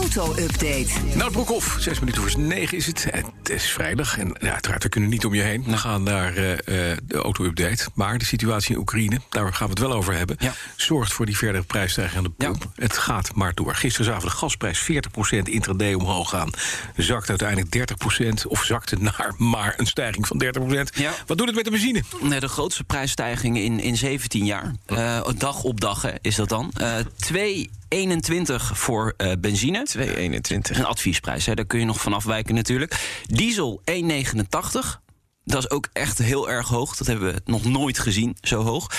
Auto-update. Nou, Broekhoff, zes minuten voor negen is het. Het is vrijdag en ja, uiteraard, we kunnen niet om je heen. We gaan naar uh, de auto-update. Maar de situatie in Oekraïne, daar gaan we het wel over hebben... Ja. zorgt voor die verdere prijsstijging aan de pomp. Het gaat maar door. We de gasprijs 40% intraday omhoog gaan. Zakt uiteindelijk 30% of zakte naar maar een stijging van 30%. Ja. Wat doet het met de benzine? Nee, de grootste prijsstijging in, in 17 jaar. Eh, dag op dag hè, is dat dan. Eh 2,21 voor eh, benzine. 2,21. Een adviesprijs, hè, daar kun je nog van afwijken natuurlijk. Diesel 1,89. Dat is ook echt heel erg hoog. Dat hebben we nog nooit gezien, zo hoog.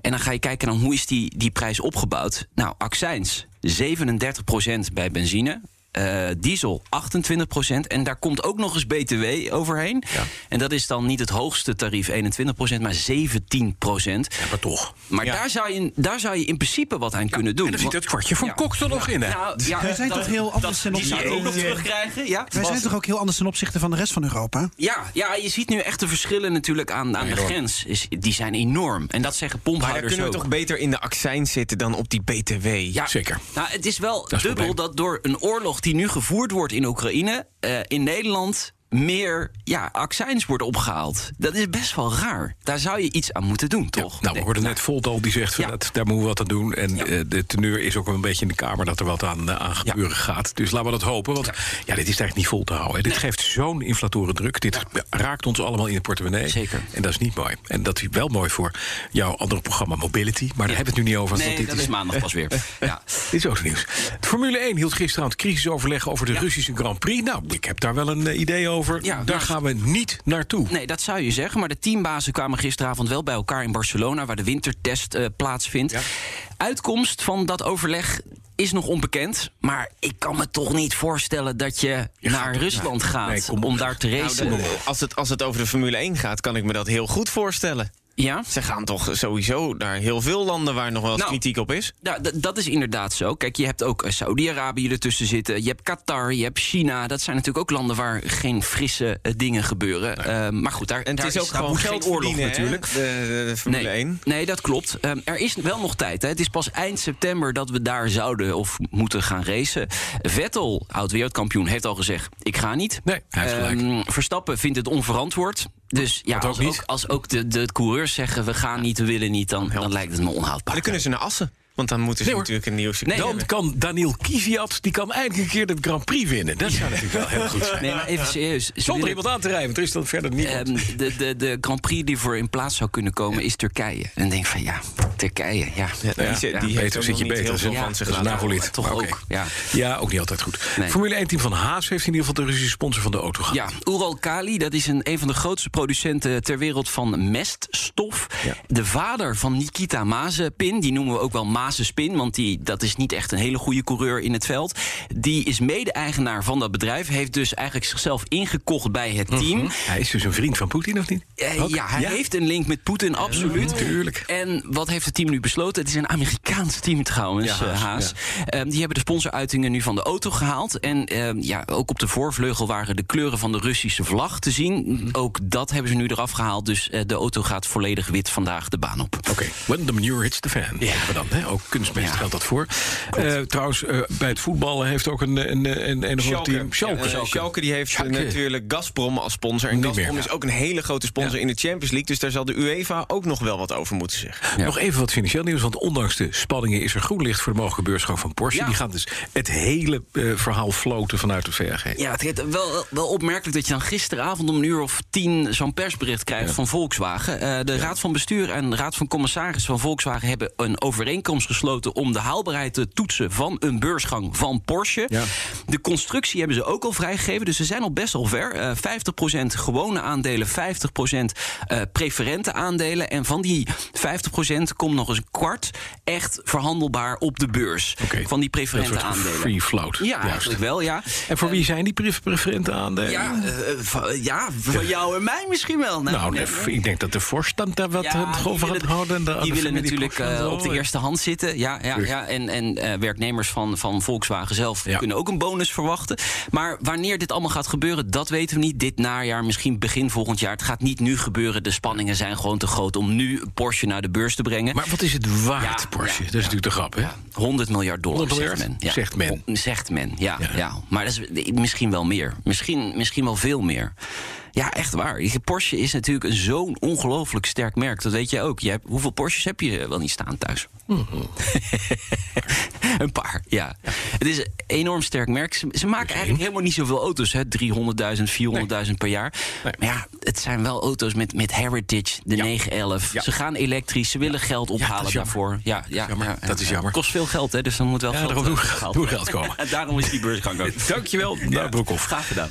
En dan ga je kijken naar hoe is die, die prijs opgebouwd. Nou, accijns 37% bij benzine. Eh, diesel 28%. En daar komt ook nog eens BTW overheen. Ja. En dat is dan niet het hoogste tarief, 21%, maar 17%. Ja, maar toch. Maar Ja. daar, zou je, daar zou je in principe wat aan kunnen doen. En dan zit het kwartje van. Kok er nog in, hè? Nou, ja, Wij zijn dat- toch heel anders ten Die zou je ook nog opzichte- terugkrijgen. Ja, Wij zijn toch ook heel anders ten opzichte van de rest van Europa? ja, ja, je ziet nu echt de verschillen natuurlijk aan, aan de grens. Is, die zijn enorm. En dat zeggen Maar pomphouders kunnen we ook. toch beter in de accijns zitten dan op die BTW. Ja, Zeker. Nou, het is wel is dubbel probleem. dat door een oorlog die nu gevoerd wordt in Oekraïne... eh, in Nederland meer ja, accijns wordt opgehaald. Dat is best wel raar. Daar zou je iets aan moeten doen, toch? Nou, we hoorden net Volt al die zegt van Ja. dat, daar moeten we wat aan doen. En Ja. eh, de teneur is ook wel een beetje in de Kamer dat er wat aan, eh, aan gebeuren gaat. Dus laten we dat hopen. Want ja, dit is eigenlijk niet vol te houden. hè. Dit geeft zo'n inflatoren druk. Dit raakt ons allemaal in de portemonnee. Zeker. En dat is niet mooi. En dat is wel mooi voor jouw andere programma Mobility. Maar daar hebben we het nu niet over. Nee, dit dat is maandag pas weer. Ja. dit is ook nieuws. Formule 1 hield gisteren aan het crisisoverleg over de Russische Grand Prix. Nou, ik heb daar wel een eh, idee over. Ja, daar nou, gaan we niet naartoe. Nee, dat zou je zeggen. Maar de teambazen kwamen gisteravond wel bij elkaar in Barcelona, waar de wintertest eh, plaatsvindt. Ja. Uitkomst van dat overleg is nog onbekend. Maar ik kan me toch niet voorstellen dat je, naar Rusland gaat nee, om daar te Nou, racen. de- als, het, als het over de Formule 1 gaat, kan ik me dat heel goed voorstellen. Ja? Ze gaan toch sowieso naar heel veel landen waar nog wel eens Nou, kritiek op is. Nou, dat is inderdaad zo. Kijk, je hebt ook eh, Saudi-Arabië ertussen zitten. Je hebt Qatar, je hebt China. Dat zijn natuurlijk ook landen waar geen frisse eh, dingen gebeuren. Eh, maar goed, daar, En het daar is ook daar gewoon woedt geld geen oorlog verdienen, hè, natuurlijk. De, de, Formule nee, 1. Nee, dat klopt. Ehm, er is wel nog tijd. Hè. Het is pas eind september dat we daar zouden of moeten gaan racen. Vettel, oud-wereldkampioen, heeft al gezegd: ik ga niet. Nee, hij heeft gelijk. Ehm, Verstappen vindt het onverantwoord. Dus ja, als, niet. ook, als ook de, de coureurs zeggen: we gaan niet, we willen niet, dan, dan lijkt het me Maar onhoudbaar. dan kunnen ze naar Assen. Want dan moeten ze Nee, natuurlijk een nieuw circuit Nee, Dan hebben. kan Daniel Kvyat, die kan eindelijk een keer de Grand Prix winnen. Dat zou natuurlijk wel heel goed zijn. Nee, maar even serieus. Ze Zonder willen- iemand aan te rijden, want er is dan verder niemand. Ehm, de, de, de Grand Prix die voor in plaats zou kunnen komen is Turkije. En dan denk ik van ja, Turkije, ja. Ja, die, Ja, die ja, heeft beter ook zit je beter. heel veel Ja, van zich een laten Navolid. toch ook, ja. Ja, ook niet altijd goed. Nee. Formule 1 team van Haas heeft in ieder geval de Russische sponsor van de auto gehad. Ja, Ural Kali, dat is een, een van de grootste producenten ter wereld van meststof. Ja. De vader van Nikita Mazepin, die noemen we ook wel Mazepin... want die, dat is niet echt een hele goede coureur in het veld. Die is mede-eigenaar van dat bedrijf. Heeft dus eigenlijk zichzelf ingekocht bij het team. Hij is dus een vriend van Poetin, of niet? Eh, ja, hij heeft een link met Poetin, absoluut. tuurlijk. En wat heeft het team nu besloten? Het is een Amerikaans team trouwens, Ja, eh, Haas. Ehm, die hebben de sponsoruitingen nu van de auto gehaald. En ehm, ja, ook op de voorvleugel waren de kleuren van de Russische vlag te zien. Ook dat hebben ze nu eraf gehaald. Dus eh, de auto gaat volledig wit vandaag de baan op. Oké, when the manure hits the fan. Ja. We dan, hè? Ook kunstmest Ja. geldt dat voor. Eh, trouwens, eh, bij het voetballen heeft ook een, een, een, een, team... Schalke. Ja, Schalke die heeft Schalke. natuurlijk Gazprom als sponsor. En Niet Gazprom meer. is ook een hele grote sponsor in de Champions League. Dus daar zal de UEFA ook nog wel wat over moeten zeggen. Nog even wat financieel nieuws, want ondanks de spanningen is er groen licht voor de mogelijke beursgang van Porsche. Ja. Die gaan dus het hele eh, verhaal floten vanuit de VRG. Ja, het is wel, wel opmerkelijk dat je dan gisteravond om een uur of tien zo'n persbericht krijgt van Volkswagen. Eh, de Raad van Bestuur en de Raad van Commissarissen van Volkswagen hebben een overeenkomst gesloten om de haalbaarheid te toetsen van een beursgang van Porsche. De constructie hebben ze ook al vrijgegeven, dus ze zijn al best wel ver. Eh 50% gewone aandelen, 50% eh preferente aandelen. En van die 50% komt nog eens een kwart echt verhandelbaar op de beurs. Van die preferente aandelen. free float. Ja, Juist. eigenlijk wel, ja. En voor wie zijn die pre- preferente aandelen? Ja, eh, van, ja, van jou en mij misschien wel. Nou, nee, ik denk dat de voorstand daar wat Ja, eh, over gaat houden. en de- Die willen natuurlijk eh, op de eerste hand zitten. Ja, ja, ja. En, en eh, werknemers van, van Volkswagen zelf Ja. kunnen ook een bonus verwachten. Maar wanneer dit allemaal gaat gebeuren, dat weten we niet. Dit najaar, misschien begin volgend jaar. Het gaat niet nu gebeuren. De spanningen zijn gewoon te groot om nu Porsche naar de beurs te brengen. Maar wat is het waard, Ja, Porsche? dat is natuurlijk de grap, hè? 100 miljard dollar, 100 zegt men. Ja. Zegt men. Zegt men, ja. Ja. ja. Maar dat is misschien wel meer. Misschien, misschien wel veel meer. Ja, echt waar. Porsche is natuurlijk zo'n ongelooflijk sterk merk. Dat weet je ook. Je hebt, hoeveel Porsches heb je wel niet staan thuis? Mhm. een paar, ja. Het is een enorm sterk merk. Ze, ze maken eigenlijk helemaal niet zoveel auto's. hè. 300.000, 400.000 per jaar. Nee. Maar ja, het zijn wel auto's met, met Heritage, de 911. Ja. Ze gaan elektrisch. Ze willen geld ophalen daarvoor. Ja, ja, ja, Dat is ja. jammer. Kost veel geld, hè, dus dan moet wel Ja, geld daarom eh, moet- worden. geld komen. En daarom is die beursgang ook. Dankjewel, nou, Broekhoff. Graag gedaan.